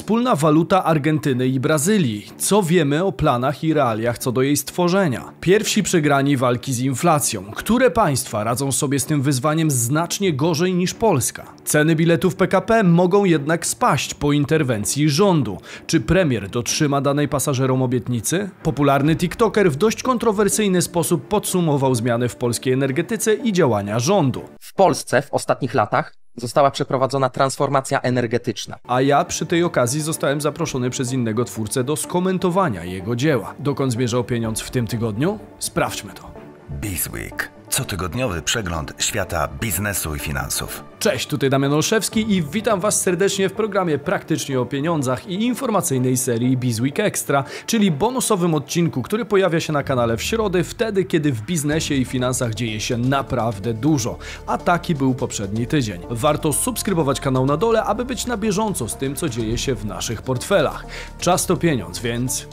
wspólna waluta Argentyny i Brazylii. Co wiemy o planach i realiach co do jej stworzenia? Pierwsi przegrani walki z inflacją. Które państwa radzą sobie z tym wyzwaniem znacznie gorzej niż Polska? Ceny biletów PKP mogą jednak spaść po interwencji rządu. Czy premier dotrzyma danej pasażerom obietnicy? Popularny TikToker w dość kontrowersyjny sposób podsumował zmiany w polskiej energetyce i działania rządu. W Polsce w ostatnich latach została przeprowadzona transformacja energetyczna. A ja przy tej okazji zostałem zaproszony przez innego twórcę do skomentowania jego dzieła. Dokąd zmierzał pieniądz w tym tygodniu? Sprawdźmy to. Bizweek. Cotygodniowy przegląd świata biznesu i finansów. Cześć, tutaj Damian Olszewski i witam Was serdecznie w programie Praktycznie o Pieniądzach i informacyjnej serii Bizweek Extra, czyli bonusowym odcinku, który pojawia się na kanale w środę, wtedy kiedy w biznesie i finansach dzieje się naprawdę dużo. A taki był poprzedni tydzień. Warto subskrybować kanał na dole, aby być na bieżąco z tym, co dzieje się w naszych portfelach. Czas to pieniądz, więc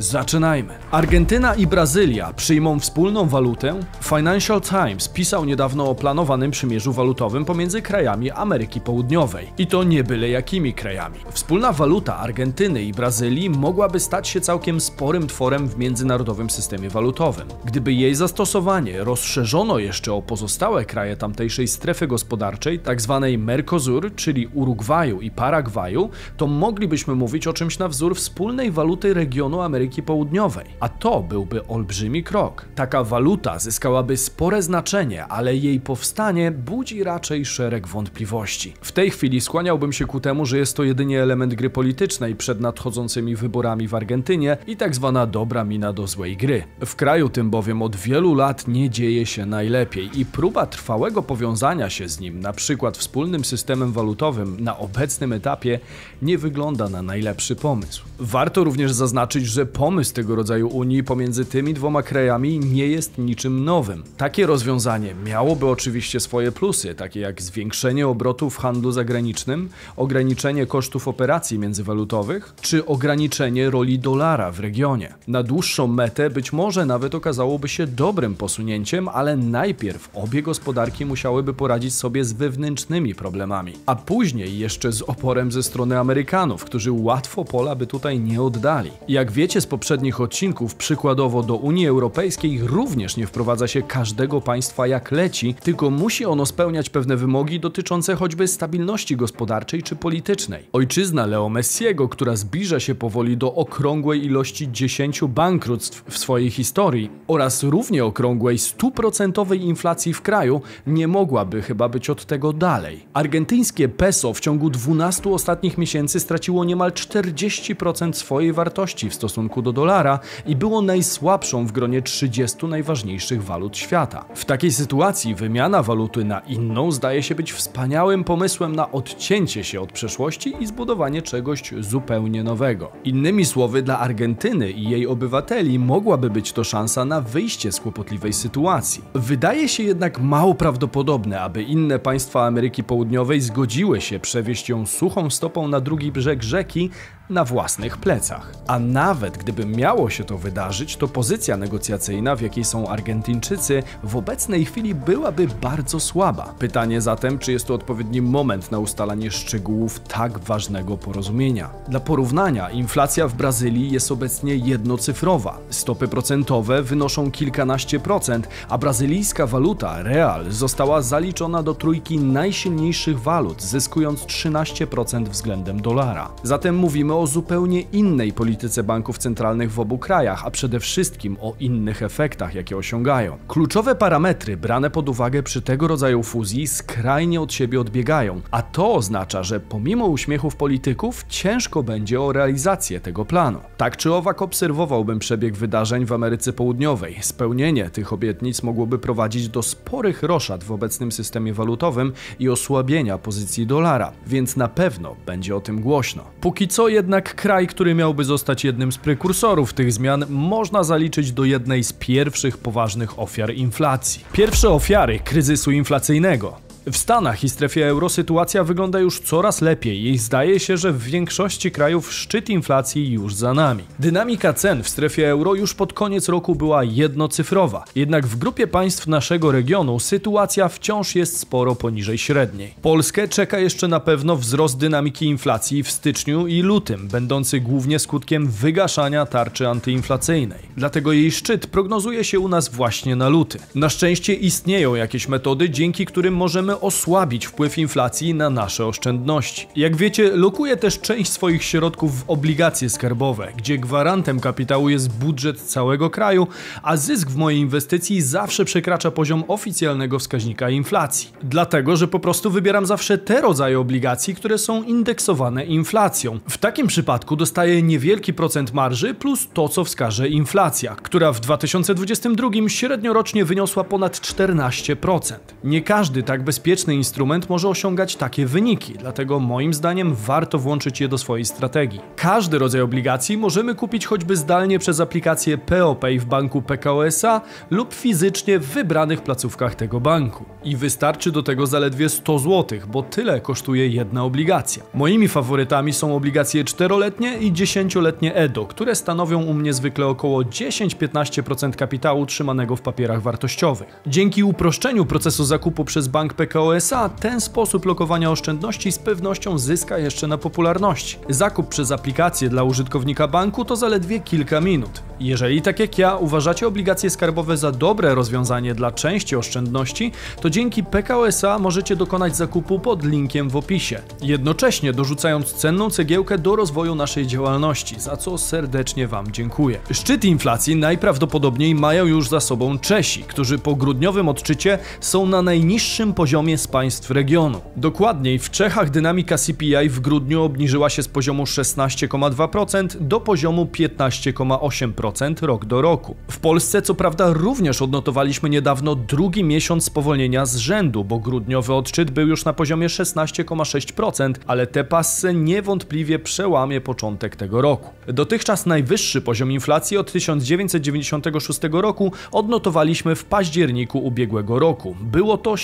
Zaczynajmy. Argentyna i Brazylia przyjmą wspólną walutę? Financial Times pisał niedawno o planowanym przymierzu walutowym pomiędzy krajami Ameryki Południowej. I to nie byle jakimi krajami. Wspólna waluta Argentyny i Brazylii mogłaby stać się całkiem sporym tworem w międzynarodowym systemie walutowym. Gdyby jej zastosowanie rozszerzono jeszcze o pozostałe kraje tamtejszej strefy gospodarczej, tzw. Tak Mercosur, czyli Urugwaju i Paragwaju, to moglibyśmy mówić o czymś na wzór wspólnej waluty regionu Ameryki Ameryki Południowej. A to byłby olbrzymi krok. Taka waluta zyskałaby spore znaczenie, ale jej powstanie budzi raczej szereg wątpliwości. W tej chwili skłaniałbym się ku temu, że jest to jedynie element gry politycznej przed nadchodzącymi wyborami w Argentynie i tak zwana dobra mina do złej gry. W kraju tym bowiem od wielu lat nie dzieje się najlepiej i próba trwałego powiązania się z nim, na przykład wspólnym systemem walutowym na obecnym etapie, nie wygląda na najlepszy pomysł. Warto również zaznaczyć, że pomysł tego rodzaju Unii pomiędzy tymi dwoma krajami nie jest niczym nowym. Takie rozwiązanie miałoby oczywiście swoje plusy, takie jak zwiększenie obrotów w handlu zagranicznym, ograniczenie kosztów operacji międzywalutowych, czy ograniczenie roli dolara w regionie. Na dłuższą metę być może nawet okazałoby się dobrym posunięciem, ale najpierw obie gospodarki musiałyby poradzić sobie z wewnętrznymi problemami, a później jeszcze z oporem ze strony Amerykanów, którzy łatwo pola by tutaj nie oddali. Jak wiecie z poprzednich odcinków, przykładowo do Unii Europejskiej również nie wprowadza się każdego państwa jak leci, tylko musi ono spełniać pewne wymogi dotyczące choćby stabilności gospodarczej czy politycznej. Ojczyzna Leo Messiego, która zbliża się powoli do okrągłej ilości 10 bankructw w swojej historii oraz równie okrągłej stuprocentowej inflacji w kraju, nie mogłaby chyba być od tego dalej. Argentyńskie peso w ciągu 12 ostatnich miesięcy straciło niemal 40% swojej wartości w stosunku stosunku do dolara i było najsłabszą w gronie 30 najważniejszych walut świata. W takiej sytuacji wymiana waluty na inną zdaje się być wspaniałym pomysłem na odcięcie się od przeszłości i zbudowanie czegoś zupełnie nowego. Innymi słowy, dla Argentyny i jej obywateli mogłaby być to szansa na wyjście z kłopotliwej sytuacji. Wydaje się jednak mało prawdopodobne, aby inne państwa Ameryki Południowej zgodziły się przewieźć ją suchą stopą na drugi brzeg rzeki na własnych plecach. A nawet gdyby miało się to wydarzyć, to pozycja negocjacyjna, w jakiej są Argentyńczycy, w obecnej chwili byłaby bardzo słaba. Pytanie zatem, czy jest to odpowiedni moment na ustalanie szczegółów tak ważnego porozumienia. Dla porównania, inflacja w Brazylii jest obecnie jednocyfrowa. Stopy procentowe wynoszą kilkanaście procent, a brazylijska waluta, real, została zaliczona do trójki najsilniejszych walut, zyskując 13% względem dolara. Zatem mówimy o zupełnie innej polityce banków centralnych w obu krajach, a przede wszystkim o innych efektach, jakie osiągają. Kluczowe parametry brane pod uwagę przy tego rodzaju fuzji skrajnie od siebie odbiegają, a to oznacza, że pomimo uśmiechów polityków ciężko będzie o realizację tego planu. Tak czy owak obserwowałbym przebieg wydarzeń w Ameryce Południowej. Spełnienie tych obietnic mogłoby prowadzić do sporych roszad w obecnym systemie walutowym i osłabienia pozycji dolara, więc na pewno będzie o tym głośno. Póki co jednak jednak kraj, który miałby zostać jednym z prekursorów tych zmian, można zaliczyć do jednej z pierwszych poważnych ofiar inflacji. Pierwsze ofiary kryzysu inflacyjnego W Stanach i strefie euro sytuacja wygląda już coraz lepiej i zdaje się, że w większości krajów szczyt inflacji już za nami. Dynamika cen w strefie euro już pod koniec roku była jednocyfrowa, jednak w grupie państw naszego regionu sytuacja wciąż jest sporo poniżej średniej. Polskę czeka jeszcze na pewno wzrost dynamiki inflacji w styczniu i lutym, będący głównie skutkiem wygaszania tarczy antyinflacyjnej. Dlatego jej szczyt prognozuje się u nas właśnie na luty. Na szczęście istnieją jakieś metody, dzięki którym możemy osłabić wpływ inflacji na nasze oszczędności. Jak wiecie, lokuję też część swoich środków w obligacje skarbowe, gdzie gwarantem kapitału jest budżet całego kraju, a zysk w mojej inwestycji zawsze przekracza poziom oficjalnego wskaźnika inflacji. Dlatego, że po prostu wybieram zawsze te rodzaje obligacji, które są indeksowane inflacją. W takim przypadku dostaję niewielki procent marży plus to, co wskaże inflacja, która w 2022 średnio rocznie wyniosła ponad 14%. Nie każdy tak bezpieczny instrument może osiągać takie wyniki, dlatego moim zdaniem warto włączyć je do swojej strategii. Każdy rodzaj obligacji możemy kupić choćby zdalnie przez aplikację POPay w banku PKO SA lub fizycznie w wybranych placówkach tego banku. I wystarczy do tego zaledwie 100 zł, bo tyle kosztuje jedna obligacja. Moimi faworytami są obligacje 4-letnie i 10-letnie EDO, które stanowią u mnie zwykle około 10-15% kapitału trzymanego w papierach wartościowych. Dzięki uproszczeniu procesu zakupu przez bank PKO SA, ten sposób lokowania oszczędności z pewnością zyska jeszcze na popularności. Zakup przez aplikację dla użytkownika banku to zaledwie kilka minut. Jeżeli tak jak ja uważacie obligacje skarbowe za dobre rozwiązanie dla części oszczędności, to dzięki PKO SA możecie dokonać zakupu pod linkiem w opisie. Jednocześnie dorzucając cenną cegiełkę do rozwoju naszej działalności, za co serdecznie Wam dziękuję. Szczyt inflacji najprawdopodobniej mają już za sobą Czesi, którzy po grudniowym odczycie są na najniższym poziomie z państw regionu. Dokładniej w Czechach dynamika CPI w grudniu obniżyła się z poziomu 16,2% do poziomu 15,8% rok do roku. W Polsce co prawda również odnotowaliśmy niedawno drugi miesiąc spowolnienia z rzędu, bo grudniowy odczyt był już na poziomie 16,6%, ale te passy niewątpliwie przełamie początek tego roku. Dotychczas najwyższy poziom inflacji od 1996 roku odnotowaliśmy w październiku ubiegłego roku. Było to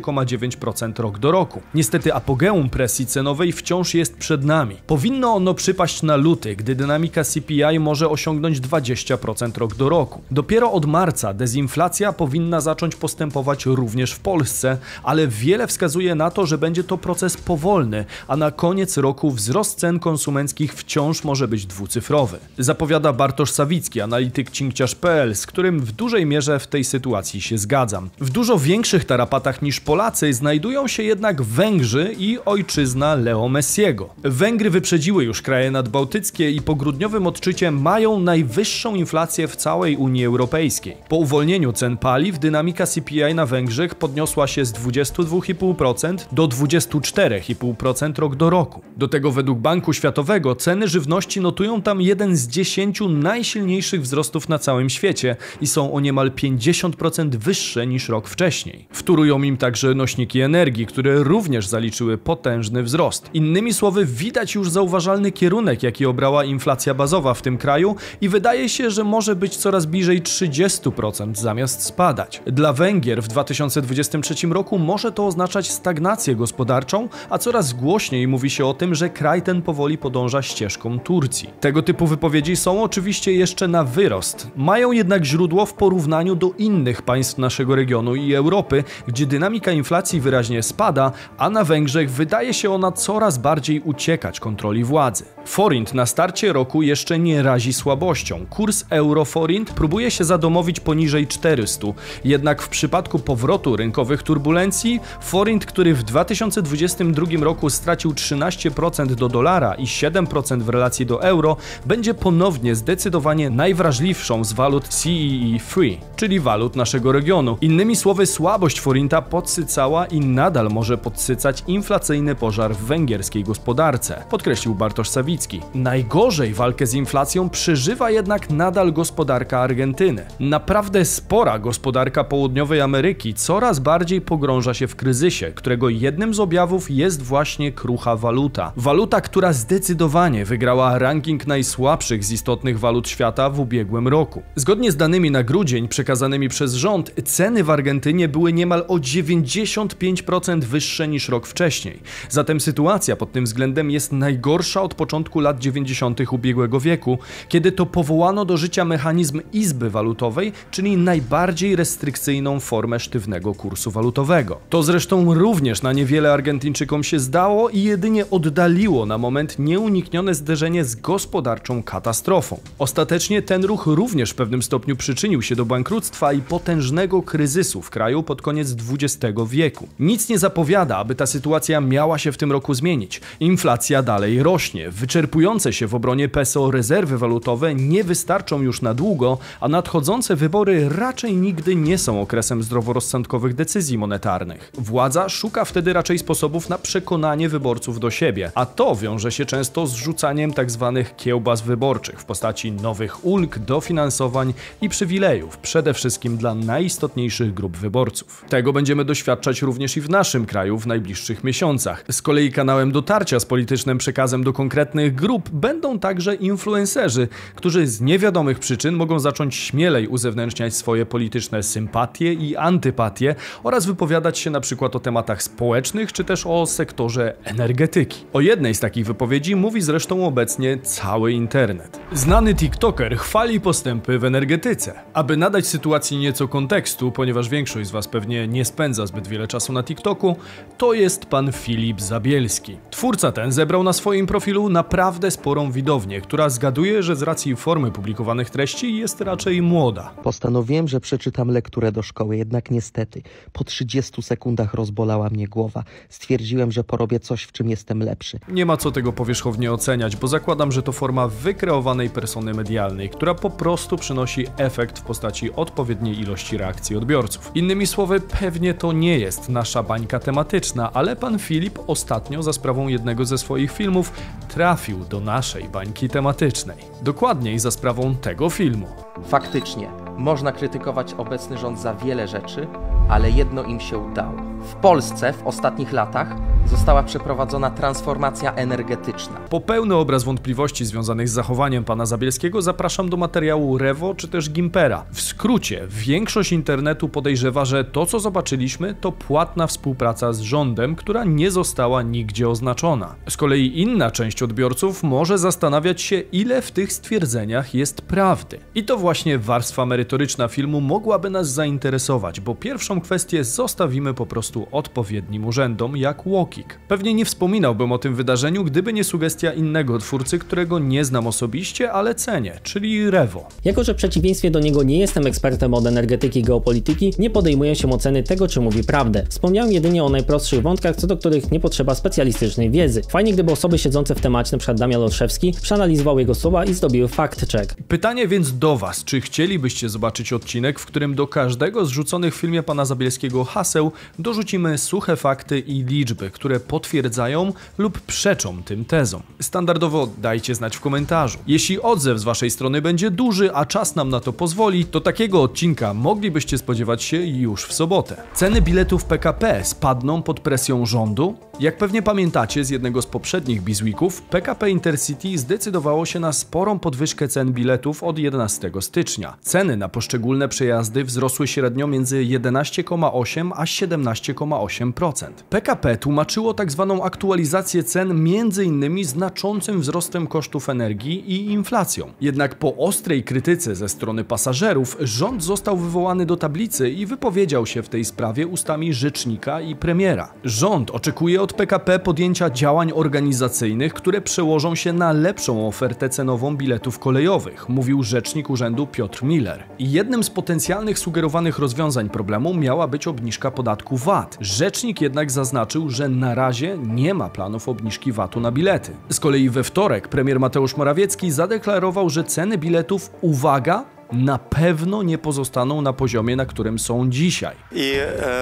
17,9% rok do roku. Niestety apogeum presji cenowej wciąż jest przed nami. Powinno ono przypaść na luty, gdy dynamika CPI może osiągnąć 20% rok do roku. Dopiero od marca dezinflacja powinna zacząć postępować również w Polsce, ale wiele wskazuje na to, że będzie to proces powolny, a na koniec roku wzrost cen konsumenckich wciąż może być dwucyfrowy. Zapowiada Bartosz Sawicki, analityk cinkciarz.pl, z którym w dużej mierze w tej sytuacji się zgadzam. W dużo większych tarapatach niż Polacy znajdują się jednak Węgrzy i ojczyzna Leo Messiego. Węgry wyprzedziły już kraje nadbałtyckie i po grudniowym odczycie mają najwyższą inflację w całej Unii Europejskiej. Po uwolnieniu cen paliw dynamika CPI na Węgrzech podniosła się z 22,5% do 24,5% rok do roku. Do tego według Banku Światowego ceny żywności notują tam jeden z 10 najsilniejszych wzrostów na całym świecie i są o niemal 50% wyższe niż rok wcześniej. Wtórują im także nośniki energii, które również zaliczyły potężny wzrost. Innymi słowy, widać już zauważalny kierunek, jaki obrała inflacja bazowa w tym kraju i wydaje się, że może być coraz bliżej 30% zamiast spadać. Dla Węgier w 2023 roku może to oznaczać stagnację gospodarczą, a coraz głośniej mówi się o tym, że kraj ten powoli podąża ścieżką Turcji. Tego typu wypowiedzi są oczywiście jeszcze na wyrost. Mają jednak źródło w porównaniu do innych państw naszego regionu i Europy, gdzie dynamika inflacji wyraźnie spada, a na Węgrzech wydaje się ona coraz bardziej uciekać kontroli władzy. Forint na starcie roku jeszcze nie razi słabością. Kurs euro-forint próbuje się zadomowić poniżej 400, jednak w przypadku powrotu rynkowych turbulencji, forint, który w 2022 roku stracił 13% do dolara i 7% w relacji do euro, będzie ponownie zdecydowanie najwrażliwszą z walut CEE free, czyli walut naszego regionu. Innymi słowy, słabość forinta podsycała i nadal może podsycać inflacyjny pożar w węgierskiej gospodarce, podkreślił Bartosz Sawicki. Najgorzej walkę z inflacją przeżywa jednak nadal gospodarka Argentyny. Naprawdę spora gospodarka południowej Ameryki coraz bardziej pogrąża się w kryzysie, którego jednym z objawów jest właśnie krucha waluta. Waluta, która zdecydowanie wygrała ranking najsłabszych z istotnych walut świata w ubiegłym roku. Zgodnie z danymi na grudzień przekazanymi przez rząd, ceny w Argentynie były niemal o 95% wyższe niż rok wcześniej. Zatem sytuacja pod tym względem jest najgorsza od początku lat 90. ubiegłego wieku, kiedy to powołano do życia mechanizm izby walutowej, czyli najbardziej restrykcyjną formę sztywnego kursu walutowego. To zresztą również na niewiele Argentyńczykom się zdało i jedynie oddaliło na moment nieuniknione zderzenie z gospodarczą katastrofą. Ostatecznie ten ruch również w pewnym stopniu przyczynił się do bankructwa i potężnego kryzysu w kraju pod koniec XX wieku. Nic nie zapowiada, aby ta sytuacja miała się w tym roku zmienić. Inflacja dalej rośnie. Wyczerpujące się w obronie peso rezerwy walutowe nie wystarczą już na długo, a nadchodzące wybory raczej nigdy nie są okresem zdroworozsądkowych decyzji monetarnych. Władza szuka wtedy raczej sposobów na przekonanie wyborców do siebie, a to wiąże się często z rzucaniem tzw. Tak kiełbas wyborczych w postaci nowych ulg, dofinansowań i przywilejów, przede wszystkim dla najistotniejszych grup wyborców. Tego będziemy doświadczać również i w naszym kraju w najbliższych miesiącach. Z kolei kanałem dotarcia z politycznym przekazem do konkretnych grup będą także influencerzy, którzy z niewiadomych przyczyn mogą zacząć śmielej uzewnętrzniać swoje polityczne sympatie i antypatie oraz wypowiadać się na przykład o tematach społecznych czy też o sektorze energetyki. O jednej z takich wypowiedzi mówi zresztą obecnie cały internet. Znany TikToker chwali postępy w energetyce. Aby nadać sytuacji nieco kontekstu, ponieważ większość z Was pewnie nie spędza zbyt wiele czasu na TikToku, to jest pan Filip Zabielski. Twórca ten zebrał na swoim profilu naprawdę sporą widownię, która zgaduje, że z racji formy publikowanych treści jest raczej młoda. Postanowiłem, że przeczytam lekturę do szkoły, jednak niestety po 30 sekundach rozbolała mnie głowa. Stwierdziłem, że porobię coś, w czym jestem lepszy. Nie ma co tego powierzchownie oceniać, bo zakładam, że to forma wykreowanej persony medialnej, która po prostu przynosi efekt w postaci odpowiedniej ilości reakcji odbiorców. Innymi słowy, pewnie to nie jest nasza bańka tematyczna, ale pan Filip ostatnio za sprawą jednego ze swoich filmów trafił do naszej bańki tematycznej. Dokładniej za sprawą tego filmu. Faktycznie, można krytykować obecny rząd za wiele rzeczy, ale jedno im się udało. W Polsce w ostatnich latach została przeprowadzona transformacja energetyczna. Po pełny obraz wątpliwości związanych z zachowaniem pana Zabielskiego zapraszam do materiału Rewo czy też Gimpera. W skrócie, większość internetu podejrzewa, że to co zobaczyliśmy to płatna współpraca z rządem, która nie została nigdzie oznaczona. Z kolei inna część odbiorców może zastanawiać się, ile w tych stwierdzeniach jest prawdy. I to właśnie warstwa merytoryczna filmu mogłaby nas zainteresować, bo pierwszą kwestię zostawimy po prostu odpowiednim urzędom, jak Łokik. Pewnie nie wspominałbym o tym wydarzeniu, gdyby nie sugestia innego twórcy, którego nie znam osobiście, ale cenię, czyli Rewo. Jako, że w przeciwieństwie do niego nie jestem ekspertem od energetyki i geopolityki, nie podejmuję się oceny tego, czy mówi prawdę. Wspomniałem jedynie o najprostszych wątkach, co do których nie potrzeba specjalistycznej wiedzy. Fajnie, gdyby osoby siedzące w temacie, np. Damian Olszewski, przeanalizował jego słowa i zdobiły fact check. Pytanie więc do Was, czy chcielibyście zobaczyć odcinek, w którym do każdego z rzuconych w filmie pana Zabielskiego haseł dorzucimy suche fakty i liczby, które potwierdzają lub przeczą tym tezom. Standardowo dajcie znać w komentarzu. Jeśli odzew z waszej strony będzie duży, a czas nam na to pozwoli, to takiego odcinka moglibyście spodziewać się już w sobotę. Ceny biletów PKP spadną pod presją rządu? Jak pewnie pamiętacie z jednego z poprzednich Bizweeków, PKP Intercity zdecydowało się na sporą podwyżkę cen biletów od 11 stycznia. Ceny na poszczególne przejazdy wzrosły średnio między 11,8 a 17,8%. PKP tłumaczyło tak zwaną aktualizację cen m.in. znaczącym wzrostem kosztów energii i inflacją. Jednak po ostrej krytyce ze strony pasażerów rząd został wywołany do tablicy i wypowiedział się w tej sprawie ustami rzecznika i premiera. Rząd oczekuje od PKP podjęcia działań organizacyjnych, które przełożą się na lepszą ofertę cenową biletów kolejowych, mówił rzecznik urzędu Piotr Miller. Jednym z potencjalnych sugerowanych rozwiązań problemu miała być obniżka podatku VAT. Rzecznik jednak zaznaczył, że na razie nie ma planów obniżki VAT-u na bilety. Z kolei we wtorek premier Mateusz Morawiecki zadeklarował, że ceny biletów, uwaga, na pewno nie pozostaną na poziomie, na którym są dzisiaj. I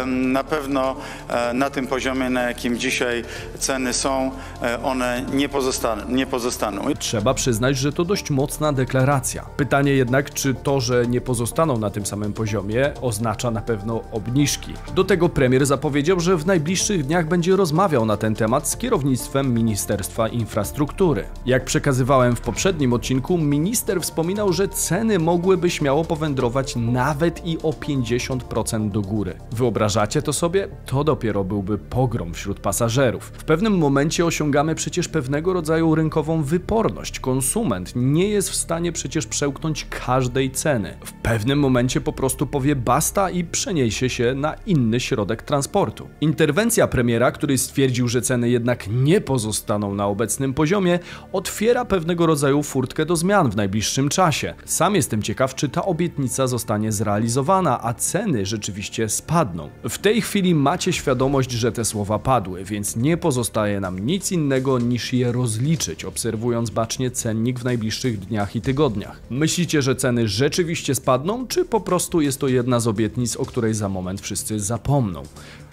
na pewno e, na tym poziomie, na jakim dzisiaj ceny są, e, one nie pozostaną. Nie pozostaną. Trzeba przyznać, że to dość mocna deklaracja. Pytanie jednak, czy to, że nie pozostaną na tym samym poziomie, oznacza na pewno obniżki. Do tego premier zapowiedział, że w najbliższych dniach będzie rozmawiał na ten temat z kierownictwem Ministerstwa Infrastruktury. Jak przekazywałem w poprzednim odcinku, minister wspominał, że ceny mogłyby śmiało powędrować nawet i o 50% do góry. Wyobrażacie to sobie? To dopiero byłby pogrom wśród pasażerów. W pewnym momencie osiągamy przecież pewnego rodzaju rynkową wyporność. Konsument nie jest w stanie przecież przełknąć każdej ceny. W pewnym momencie po prostu powie basta i przeniesie się na inny środek transportu. Interwencja premiera, który stwierdził, że ceny jednak nie pozostaną na obecnym poziomie, otwiera pewnego rodzaju furtkę do zmian w najbliższym czasie. Sam jestem ciekaw, czy ta obietnica zostanie zrealizowana, a ceny rzeczywiście spadną. W tej chwili macie świadomość, że te słowa padły, więc nie pozostaje nam nic innego niż je rozliczyć, obserwując bacznie cennik w najbliższych dniach i tygodniach. Myślicie, że ceny rzeczywiście spadną, czy po prostu jest to jedna z obietnic, o której za moment wszyscy zapomną?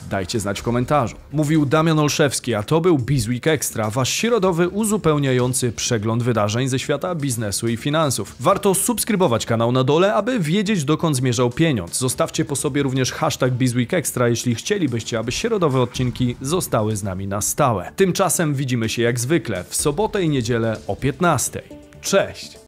Dajcie znać w komentarzu. Mówił Damian Olszewski, a to był Bizweek Extra, wasz środowy uzupełniający przegląd wydarzeń ze świata biznesu i finansów. Warto subskrybować kanał na dole, aby wiedzieć dokąd zmierzał pieniądz. Zostawcie po sobie również hashtag Bizweek Extra, jeśli chcielibyście, aby środowe odcinki zostały z nami na stałe. Tymczasem widzimy się jak zwykle w sobotę i niedzielę o 15. Cześć!